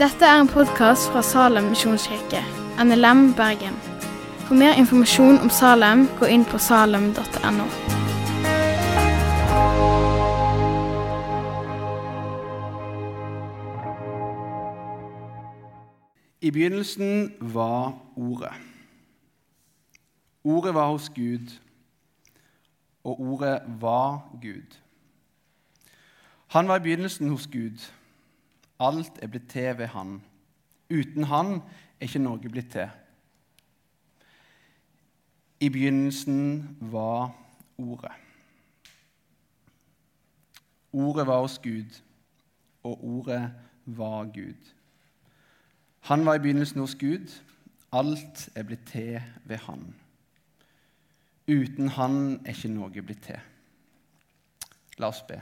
Dette er en podkast fra Salem misjonskirke, NLM Bergen. For mer informasjon om Salem, gå inn på salem.no. I begynnelsen var Ordet. Ordet var hos Gud, og Ordet var Gud. Han var i begynnelsen hos Gud. Alt er blitt til ved Han. Uten Han er ikke noe blitt til. I begynnelsen var Ordet. Ordet var hos Gud, og Ordet var Gud. Han var i begynnelsen hos Gud. Alt er blitt til ved Han. Uten Han er ikke noe blitt til. La oss be.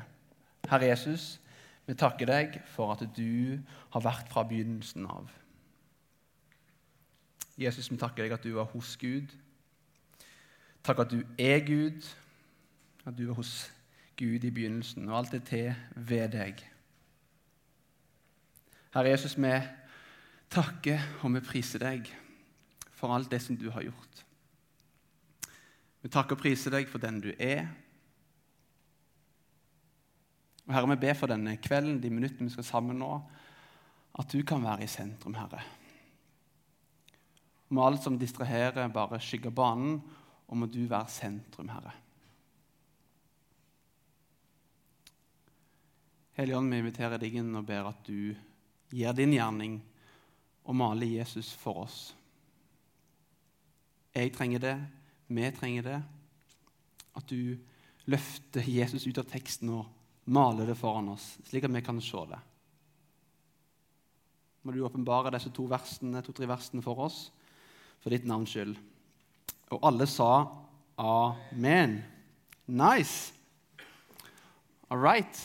Herre Jesus, vi takker deg for at du har vært fra begynnelsen av. Jesus, vi takker deg at du var hos Gud. Takk at du er Gud, at du var hos Gud i begynnelsen, og alt er til ved deg. Herre Jesus, vi takker og vi priser deg for alt det som du har gjort. Vi takker og priser deg for den du er. Og Herre, vi ber for denne kvelden, de minuttene vi skal sammen nå, at du kan være i sentrum, Herre. Må alt som distraherer, bare skygge banen, og må du være sentrum, Herre. Hellige Ånd, vi inviterer deg inn og ber at du gir din gjerning og maler Jesus for oss. Jeg trenger det, vi trenger det. At du løfter Jesus ut av teksten og maler det foran oss, slik at vi kan se det. Må du åpenbare disse to versene, to-tre versene for oss, for ditt navns skyld. Og alle sa amen. Nice! All right.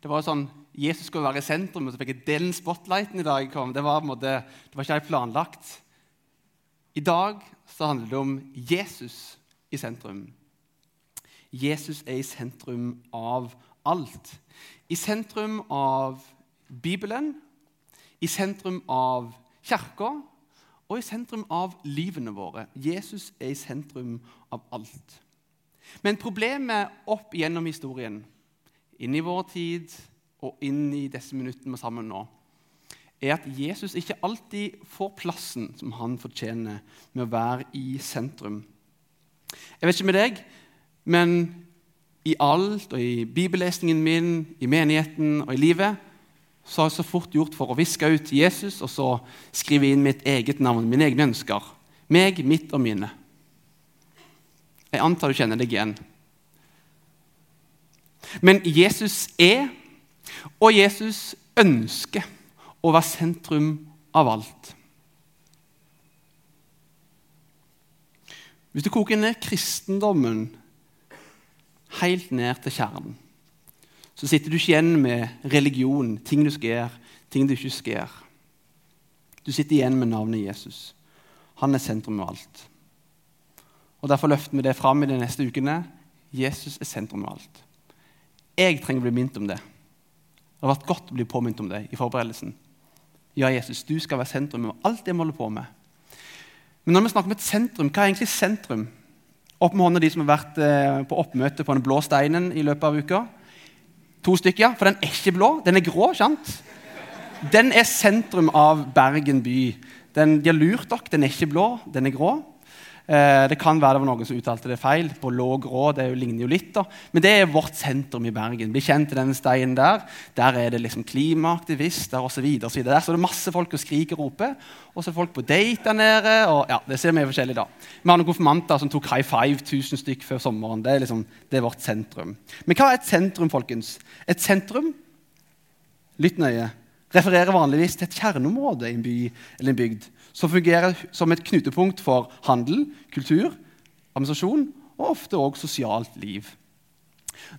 Det var jo sånn, Jesus skulle være i sentrum, og så fikk jeg den spotlighten i dag. kom. Det var, måte, det var ikke helt planlagt. I dag så handler det om Jesus i sentrum. Jesus er i sentrum av alt. I sentrum av Bibelen, i sentrum av kirka og i sentrum av livene våre. Jesus er i sentrum av alt. Men problemet opp gjennom historien, inn i vår tid og inn i disse minuttene vi sammen nå, er at Jesus ikke alltid får plassen som han fortjener med å være i sentrum. Jeg vet ikke med deg, men i alt og i bibellesningen min, i menigheten og i livet, så har jeg så fort gjort for å viske ut Jesus og så skrive inn mitt eget navn, mine egne ønsker. Meg, mitt og mine. Jeg antar du kjenner deg igjen. Men Jesus er, og Jesus ønsker, å være sentrum av alt. Hvis du koker ned kristendommen helt ned til kjernen, så sitter du ikke igjen med religion, ting du skal gjøre, ting du ikke skal gjøre. Du sitter igjen med navnet Jesus. Han er sentrum av alt. Og Derfor løfter vi det fram i de neste ukene. Jesus er sentrum av alt. Jeg trenger å bli minnet om det. Det har vært godt å bli påminnet om det i forberedelsen. Ja, Jesus, du skal være sentrum av alt det vi holder på med. Men når vi snakker om et sentrum, hva er egentlig sentrum? Opp med hånda de som har vært eh, på oppmøte på den blå steinen i løpet av uka. To stykker, for den er ikke blå, den er grå. sant? Den er sentrum av Bergen by. Den, de har lurt dere, den er ikke blå, den er grå. Eh, det kan være det var noen som uttalte det feil. på låg råd, det ligner jo litt. da. Men det er vårt sentrum i Bergen. Bli kjent til denne steinen der. Der er det liksom klimaaktivister osv. Der så er det masse folk som skriker og roper. Og så er folk på date der nede. og ja, Det ser vi forskjellig da. Vi har noen konfirmanter som tok high five 1000 stykk før sommeren. Det er, liksom, det er vårt sentrum. Men hva er et sentrum, folkens? Et sentrum Lytt nøye refererer vanligvis til et kjerneområde i en by eller en bygd som fungerer som et knutepunkt for handel, kultur, administrasjon og ofte også sosialt liv.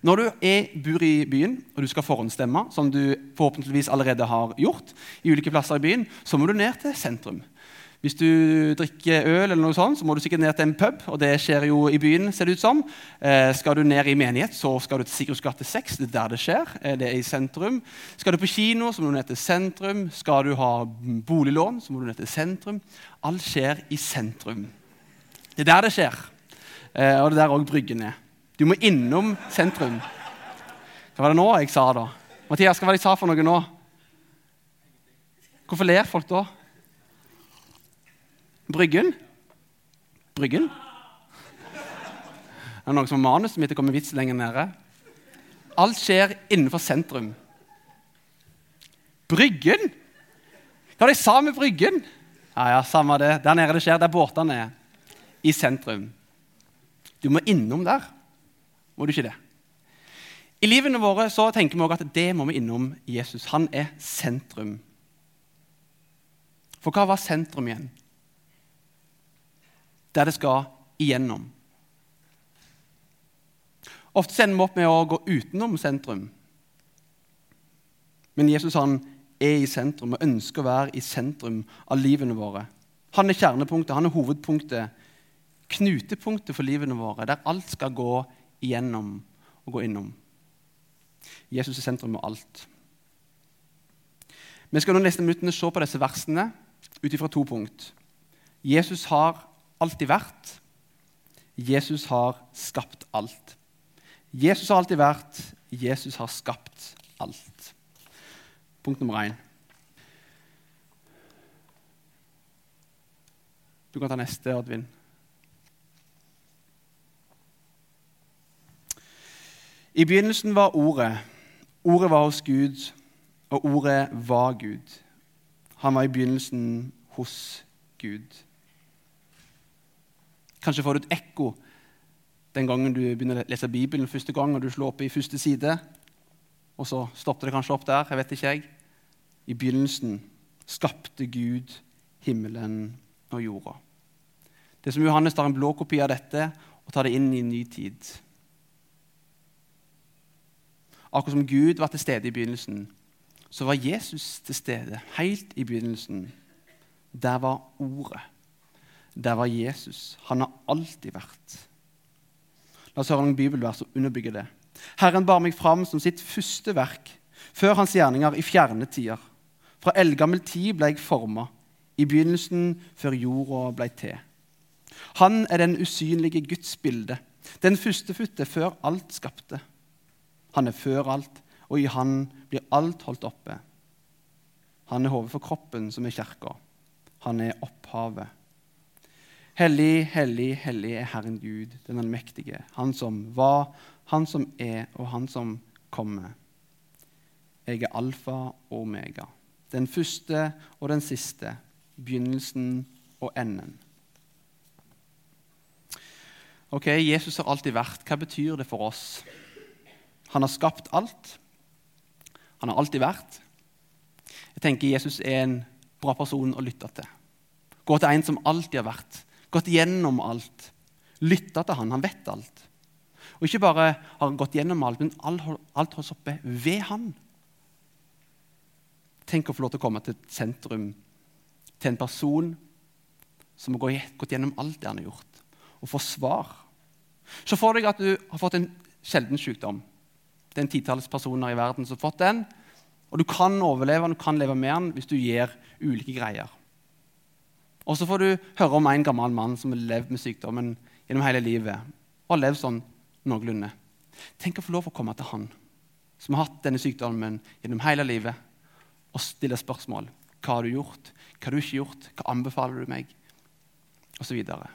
Når du er, bor i byen og du skal forhåndsstemme, som du forhåpentligvis allerede har gjort, i ulike plasser i byen, så må du ned til sentrum. Hvis du drikker øl, eller noe sånt, så må du sikkert ned til en pub. og det skjer jo i byen, ser det ut som. Eh, skal du ned i menighet, så skal du til Sigurds gate 6. Det er der det skjer. Eh, det er i sentrum. Skal du på kino, så må du ned til sentrum. Skal du ha boliglån, så må du ned til sentrum. Alt skjer i sentrum. Det er der det skjer. Eh, og det er der òg Bryggen er. Du må innom sentrum. Hva var det nå jeg sa, da? Mathias, hva var det jeg sa for noe nå? Hvorfor ler folk da? Bryggen? Bryggen? Er det noen som har manuset mitt? Det kommer vits lenger nede. Alt skjer innenfor sentrum. Bryggen? Hva de det sa med Bryggen? Ja, ja, Samme det. Der nede det skjer, der båtene er. I sentrum. Du må innom der. Må du ikke det? I livene våre så tenker vi også at det må vi innom Jesus. Han er sentrum. For hva var sentrum igjen? Der det skal igjennom. Ofte ender vi opp med å gå utenom sentrum. Men Jesus han er i sentrum og ønsker å være i sentrum av livene våre. Han er kjernepunktet, han er hovedpunktet, knutepunktet for livene våre, der alt skal gå igjennom og gå innom. Jesus er sentrum av alt. Vi skal nå neste minuttene se på disse versene ut ifra to punkt. Jesus har alltid vært. Jesus har skapt alt. Jesus har alltid vært. Jesus har skapt alt. Punkt nummer én. Du kan ta neste, Oddvin. I begynnelsen var Ordet. Ordet var hos Gud, og Ordet var Gud. Han var i begynnelsen hos Gud. Kanskje får du et ekko den gangen du begynner å lese Bibelen første gang, og du slår opp i første side. Og så stopper det kanskje opp der. jeg vet ikke jeg. I begynnelsen skapte Gud himmelen og jorda. Det er som Johannes tar en blå kopi av dette og tar det inn i en ny tid. Akkurat som Gud var til stede i begynnelsen, så var Jesus til stede helt i begynnelsen. Der var Ordet. Der var Jesus. Han har alltid vært. La oss høre noen bibelvers som underbygger det. Herren bar meg fram som sitt første verk, før hans gjerninger i fjerne tider. Fra eldgammel tid ble jeg forma, i begynnelsen før jorda ble til. Han er den usynlige Guds bilde, den førstefødte før alt skapte. Han er før alt, og i han blir alt holdt oppe. Han er hodet for kroppen, som er kirka. Han er opphavet Hellig, hellig, hellig er Herren Gud, den allmektige, Han som var, Han som er, og Han som kommer. Jeg er alfa og omega, den første og den siste, begynnelsen og enden. Ok, Jesus har alltid vært. Hva betyr det for oss? Han har skapt alt. Han har alltid vært. Jeg tenker Jesus er en bra person å lytte til. Gå til en som alltid har vært gått gjennom alt, lytta til han, han vet alt. Og ikke bare har han gått gjennom alt, men alt holdes oppe ved han. Tenk å få lov til å komme til et sentrum, til en person som har gått gjennom alt det han har gjort, og få svar. Så får deg at du har fått en sjelden sykdom. Det er en titalls personer i verden som har fått den. Og du kan overleve du kan leve med den hvis du gjør ulike greier. Og så får du høre om en gammel mann som har levd med sykdommen gjennom hele livet. og har levd sånn noenlunde. Tenk å få lov å komme til han som har hatt denne sykdommen gjennom hele livet, og stille spørsmål. Hva har du gjort? Hva har du ikke gjort? Hva anbefaler du meg? Og så videre.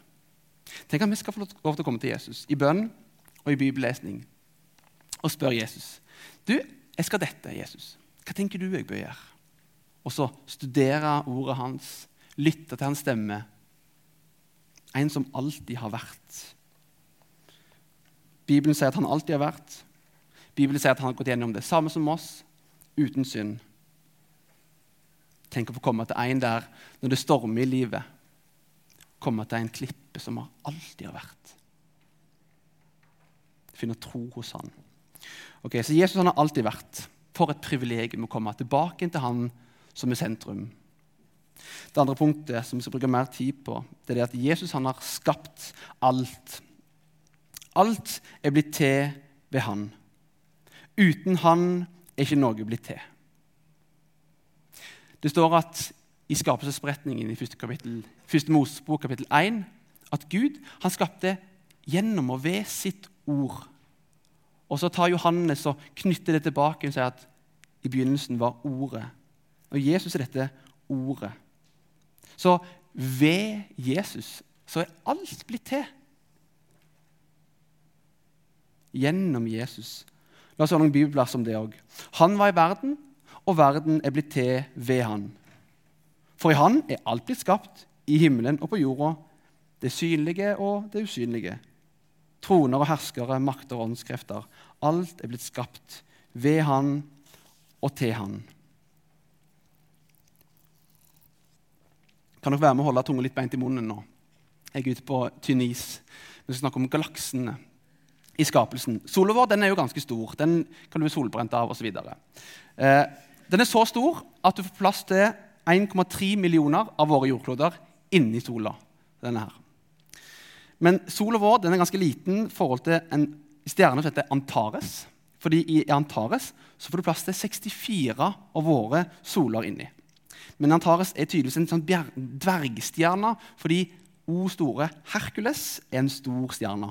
Tenk at vi skal få lov til å komme til Jesus i bønn og i bibellesning og spørre Jesus. Du, jeg skal dette, Jesus. Hva tenker du jeg bør gjøre? Og så studere ordet hans lytte til hans stemme. En som alltid har vært. Bibelen sier at han alltid har vært. Bibelen sier at han har gått gjennom det samme som oss, uten synd. Tenk å få komme til en der når det stormer i livet. Komme til en klippe som har alltid har vært. Finne tro hos han. Ok, Så Jesus han har alltid vært. For et privilegium å komme tilbake til han som er sentrum. Det andre punktet som vi skal bruke mer tid på, det er at Jesus han har skapt alt. Alt er blitt til ved han. Uten han er ikke noe blitt til. Det står at i skapelsesberetningen i første, kapittel, første Mosebok kapittel 1 at Gud han skapte gjennom og ved sitt ord. Og Så tar Johannes og knytter det tilbake og sier at i begynnelsen var Ordet. Og Jesus er dette Ordet. Så ved Jesus så er alt blitt til. Gjennom Jesus. La oss ha noen bibelplass om det òg. Han var i verden, og verden er blitt til ved han. For i han er alt blitt skapt, i himmelen og på jorda, det synlige og det usynlige. Troner og herskere, makter og åndskrefter. Alt er blitt skapt ved han og til han. Kan dere være med å holde tunga litt beint i munnen nå? Jeg er ute på tynn is. Vi skal snakke om galaksene i skapelsen. Sola vår den er jo ganske stor. Den kan du bli solbrent av osv. Eh, den er så stor at du får plass til 1,3 millioner av våre jordkloder inni sola. denne her. Men sola vår den er ganske liten i forhold til en stjerne som heter Antares. Fordi I Antares så får du plass til 64 av våre soler inni. Men Antares er tydeligvis en sånn dvergstjerne fordi O store Hercules er en stor stjerne.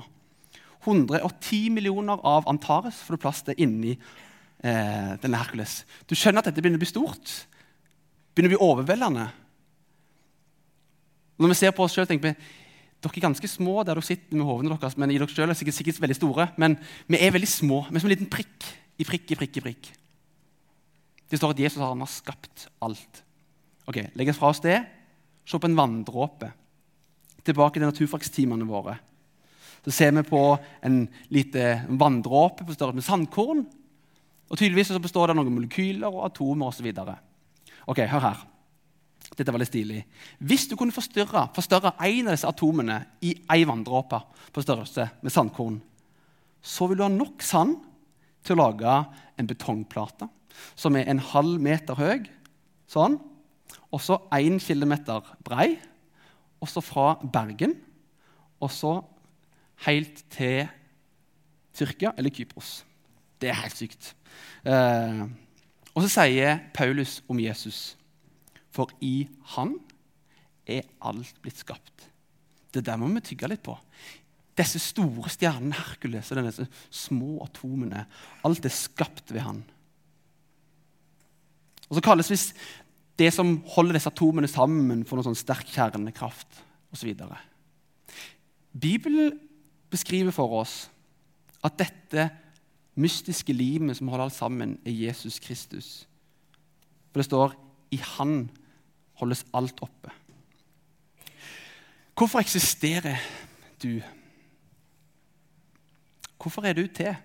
110 millioner av Antares får du plass til inni eh, denne Hercules. Du skjønner at dette begynner å bli stort begynner å bli overveldende. Når vi ser på oss sjøl, tenker vi dere er ganske små der dere sitter med hovene deres, men i dere selv er sikkert, sikkert veldig store. Men vi er veldig små. Vi er som en liten prikk i prikk i prikk i prikk. Det står at Jesus har skapt alt. Ok, Legg oss fra oss det. Se på en vanndråpe. Tilbake til naturfagstimene våre. Så ser vi på en lite vanndråpe på størrelse med sandkorn. Og tydeligvis så består det av noen molekyler og atomer osv. Ok, hør her. Dette var litt stilig. Hvis du kunne forstørre, forstørre en av disse atomene i ei vanndråpe på størrelse med sandkorn, så vil du ha nok sand til å lage en betongplate som er en halv meter høy, sånn, og så én kilometer brei, og så fra Bergen, og så helt til Tyrkia eller Kypros. Det er helt sykt. Eh, og så sier Paulus om Jesus For i han er alt blitt skapt. Det der må vi tygge litt på. Disse store stjernene, Herkules og disse små atomene, alt er skapt ved han. Og Så kalles visst det som holder disse atomene sammen, for noen sånn sterk kjernekraft osv. Bibelen beskriver for oss at dette mystiske limet som holder alt sammen, er Jesus Kristus. For det står i Han holdes alt oppe. Hvorfor eksisterer du? Hvorfor er du til?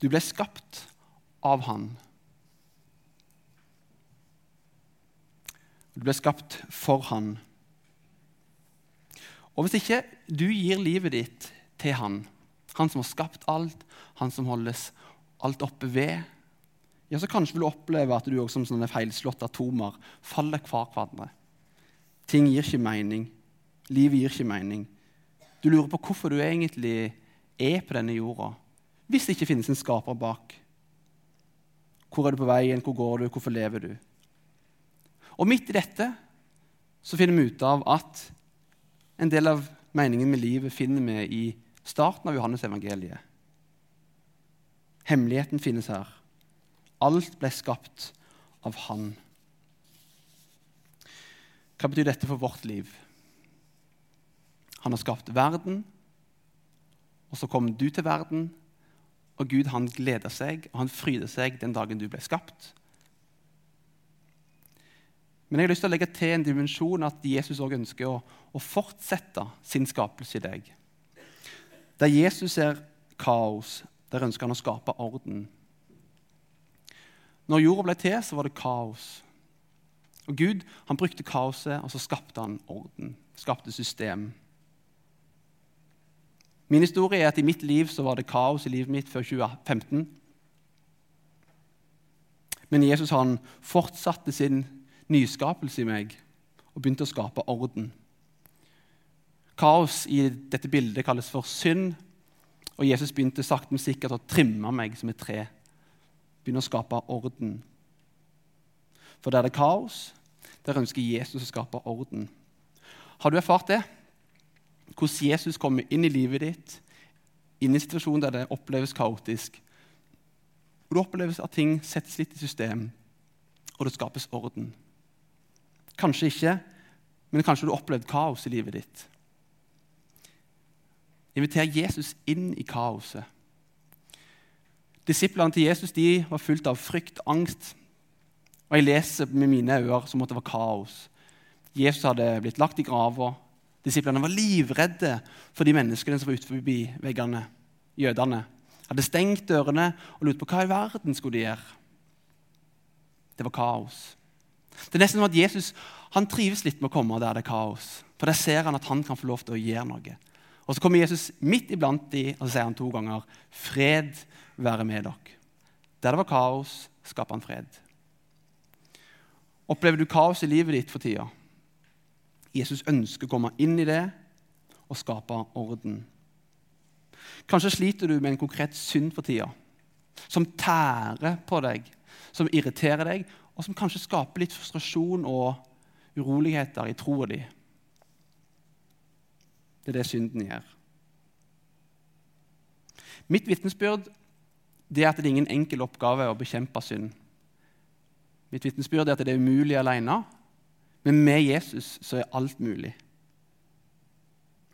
Du ble skapt av Han. Du ble skapt for Han. Og hvis ikke du gir livet ditt til Han. Han som har skapt alt, han som holdes alt oppe ved. Ja, så kanskje vil du oppleve at du også som sånne feilslåtte atomer faller hver hverandre. Ting gir ikke mening. Livet gir ikke mening. Du lurer på hvorfor du egentlig er på denne jorda hvis det ikke finnes en skaper bak. Hvor er du på veien? Hvor går du? Hvorfor lever du? Og midt i dette så finner vi ut av at en del av meningen med livet finner vi i starten av Johannes evangeliet. Hemmeligheten finnes her. Alt ble skapt av Han. Hva betyr dette for vårt liv? Han har skapt verden, og så kom du til verden. Og Gud han gleda seg og han fryder seg den dagen du ble skapt. Men jeg har lyst til å legge til en dimensjon at Jesus også ønsker å, å fortsette sin skapelse i deg. Der Jesus ser kaos, der ønsker han å skape orden. Når jorda ble til, så var det kaos. Og Gud han brukte kaoset, og så skapte han orden. Skapte system. Min historie er at i mitt liv så var det kaos i livet mitt før 2015. Men Jesus han fortsatte sin nyskapelse i meg og begynte å skape orden. Kaos i dette bildet kalles for synd, og Jesus begynte sakte, men sikkert å trimme meg som et tre. Begynne å skape orden. For der det er kaos, der ønsker Jesus å skape orden. Har du erfart det? Hvordan Jesus kommer inn i livet ditt, inn i situasjonen der det oppleves kaotisk. Og det oppleves at ting settes litt i system, og det skapes orden. Kanskje ikke, men kanskje du har opplevd kaos i livet ditt. Inviter Jesus inn i kaoset. Disiplene til Jesus de var fullt av frykt, angst. Og Jeg leser med mine ører som at det var kaos. Jesus hadde blitt lagt i grava. Disiplene var livredde for de menneskene som var utenfor veggene. Jødene hadde stengt dørene og lurt på hva i verden skulle de gjøre. Det var kaos. Det er nesten som at Jesus han trives litt med å komme der det er kaos. For der ser han at han kan få lov til å gjøre noe. Og Så kommer Jesus midt iblant de, og så sier han to ganger 'Fred være med dere'. Der det var kaos, skaper han fred. Opplever du kaos i livet ditt for tida? Jesus ønsker å komme inn i det og skape orden. Kanskje sliter du med en konkret synd for tida, som tærer på deg, som irriterer deg, og som kanskje skaper litt frustrasjon og uroligheter i troa di. Det er det synden gjør. Mitt vitnesbyrd er at det er ingen enkel oppgave å bekjempe synd. Mitt vitnesbyrd er at det er umulig alene, men med Jesus så er alt mulig.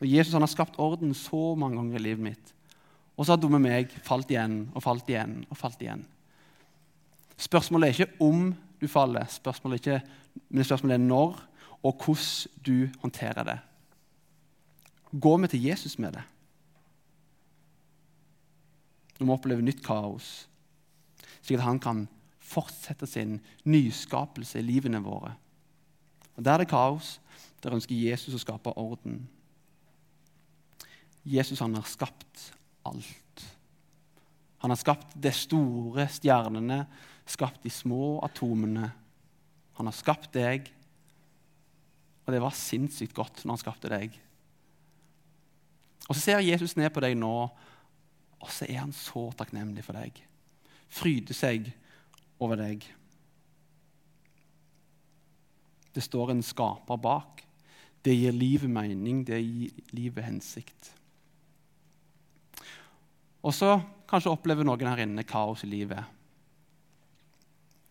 Og Jesus har skapt orden så mange ganger i livet mitt. Og så har dumme meg falt igjen og falt igjen og falt igjen. Spørsmålet er ikke om du faller, spørsmålet ikke, men spørsmålet er når og hvordan du håndterer det. Går vi til Jesus med det? Når vi opplever nytt kaos, slik at han kan fortsette sin nyskapelse i livene våre. Og Der det er kaos, der ønsker Jesus å skape orden. Jesus han har skapt alt. Han har skapt de store stjernene, skapt de små atomene. Han har skapt deg, og det var sinnssykt godt når han skapte deg. Og Så ser Jesus ned på deg nå, og så er han så takknemlig for deg. Fryder seg over deg. Det står en skaper bak. Det gir livet mening, det gir livet hensikt. Og så kanskje opplever noen her inne kaos i livet.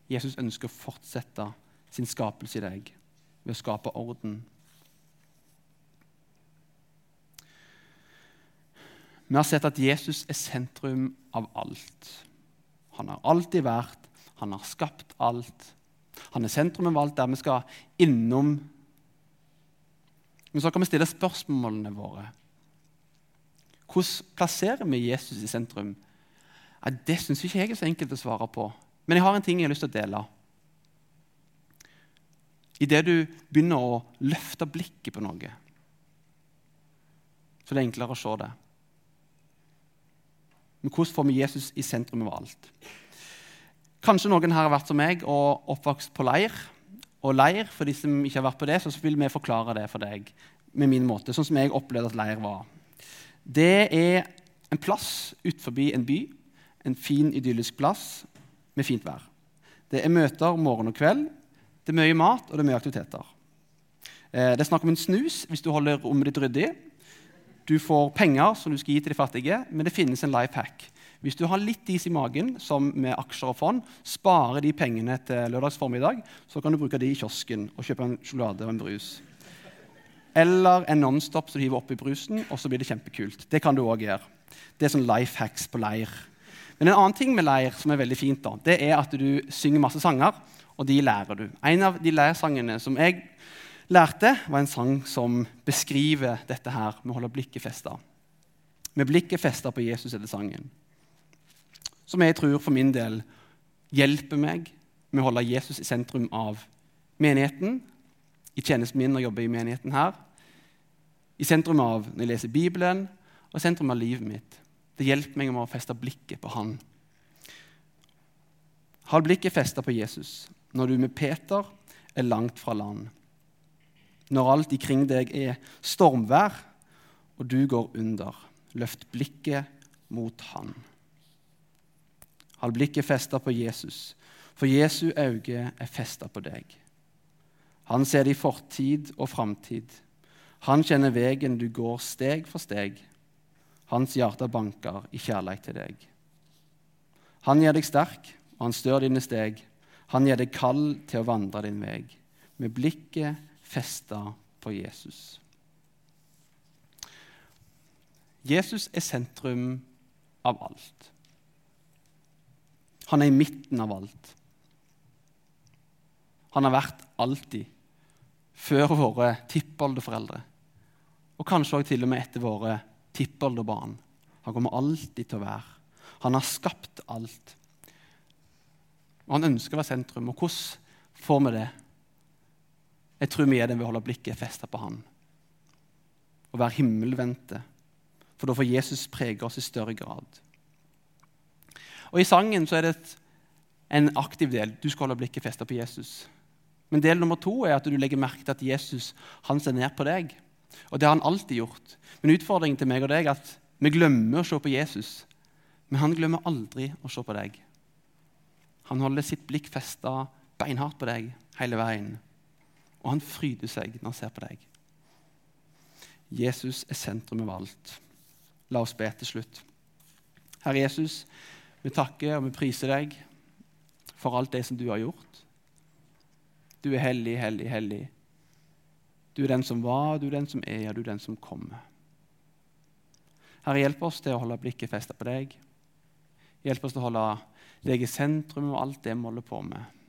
Jesus ønsker å fortsette sin skapelse i deg ved å skape orden. Vi har sett at Jesus er sentrum av alt. Han har alltid vært, han har skapt alt. Han er sentrum av alt der vi skal innom. Men så kan vi stille spørsmålene våre. Hvordan plasserer vi Jesus i sentrum? Ja, det syns ikke jeg er så enkelt å svare på. Men jeg har en ting jeg har lyst til å dele. Idet du begynner å løfte blikket på noe, så det er enklere å se det. Men hvordan får vi Jesus i sentrum av alt? Kanskje noen her har vært som meg og oppvokst på leir. Og leir, for de som ikke har vært på det, så vil vi forklare det for deg med min måte, sånn som jeg opplevde at leir var. Det er en plass utenfor en by, en fin, idyllisk plass med fint vær. Det er møter morgen og kveld, det er mye mat, og det er mye aktiviteter. Eh, det er snakk om en snus hvis du holder rommet ditt ryddig. Du får penger som du skal gi til de fattige, men det finnes en life hack. Hvis du har litt is i magen, som med aksjer og fond, sparer de pengene til lørdags formiddag, så kan du bruke de i kiosken og kjøpe en sjokolade og en brus. Eller en Nonstop som du hiver oppi brusen, og så blir det kjempekult. Det kan du òg gjøre. Det er sånn life hacks på leir. Men en annen ting med leir som er veldig fint, da, det er at du synger masse sanger, og de lærer du. En av de leirsangene som jeg lærte, var en sang som beskriver dette her med å holde blikket festa. Med blikket festa på Jesus er det sangen. Som jeg tror for min del hjelper meg med å holde Jesus i sentrum av menigheten, i tjenesten min og jobber i menigheten her, i sentrum av når jeg leser Bibelen, og i sentrum av livet mitt. Det hjelper meg med å feste blikket på Han. Hold blikket festa på Jesus når du med Peter er langt fra land. Når alt ikring deg er stormvær og du går under, løft blikket mot Han. Hold blikket festa på Jesus, for Jesu øyne er festa på deg. Han ser i fortid og framtid. Han kjenner veien du går steg for steg. Hans hjerte banker i kjærlighet til deg. Han gjør deg sterk, og han stør dine steg. Han gir deg kall til å vandre din vei, med blikket festa på Jesus. Jesus er sentrum av alt. Han er i midten av alt. Han har vært alltid, før våre tippoldeforeldre, Og kanskje også til og med etter våre tippolderbarn. Han kommer alltid til å være. Han har skapt alt. Og han ønsker å være sentrum. Og hvordan får vi det? Jeg tror vi er det ved å holde blikket festa på han. Og være himmelvendte. For da får Jesus prege oss i større grad. Og I sangen så er det et, en aktiv del. Du skal holde blikket festa på Jesus. Men del nummer to er at du legger merke til at Jesus han ser ned på deg. Og det har han alltid gjort. Men utfordringen til meg og deg er at vi glemmer å se på Jesus. Men han glemmer aldri å se på deg. Han holder sitt blikk festa beinhardt på deg hele veien. Og han fryder seg når han ser på deg. Jesus er sentrum av alt. La oss be til slutt. Herre Jesus, vi takker og vi priser deg for alt det som du har gjort. Du er hellig, hellig, hellig. Du er den som var, du er den som er, og du er den som kommer. Herre, hjelp oss til å holde blikket festa på deg. Hjelp oss til å holde deg i sentrum og alt det vi holder på med.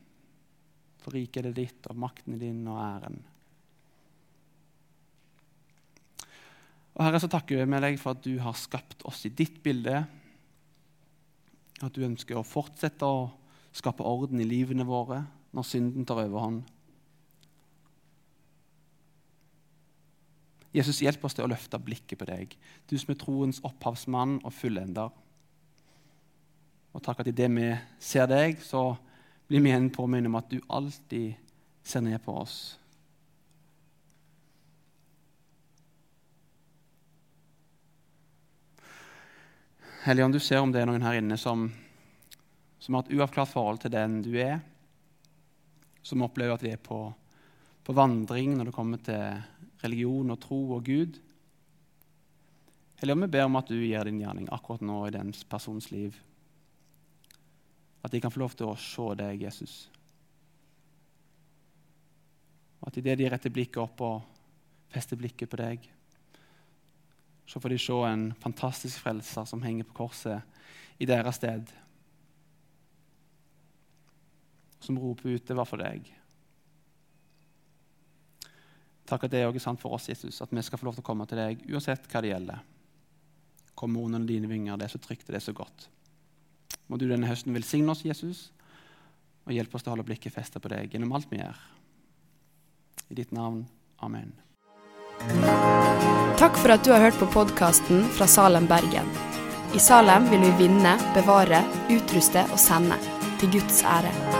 For riket er ditt, og makten din, og æren. Og Herre, så takker vi med deg for at du har skapt oss i ditt bilde. At du ønsker å fortsette å skape orden i livene våre når synden tar overhånd. Jesus, hjelp oss til å løfte blikket på deg, du som er troens opphavsmann og fullender. Og takk at idet vi ser deg, så blir vi igjen påminnet om at du alltid ser ned på oss. Helligånd, du ser om det er noen her inne som, som har et uavklart forhold til den du er, som opplever at vi er på, på vandring når det kommer til religion og tro og Gud. Eller om vi ber om at du gjør din gjerning akkurat nå i den persons liv. At de kan få lov til å se deg, Jesus. Og at idet de retter blikket opp og fester blikket på deg, så får de se en fantastisk frelser som henger på korset i deres sted. Som roper ut 'det var for deg'. Takk at det er også sant for oss, Jesus, at vi skal få lov til å komme til deg uansett hva det gjelder. Kom under dine vinger, det er så trygt det er så godt. Må du denne høsten velsigne oss, Jesus, og hjelpe oss til å holde blikket festet på deg gjennom alt vi gjør. I ditt navn. Amen. Takk for at du har hørt på podkasten fra Salem, Bergen. I Salem vil vi vinne, bevare, utruste og sende. Til Guds ære.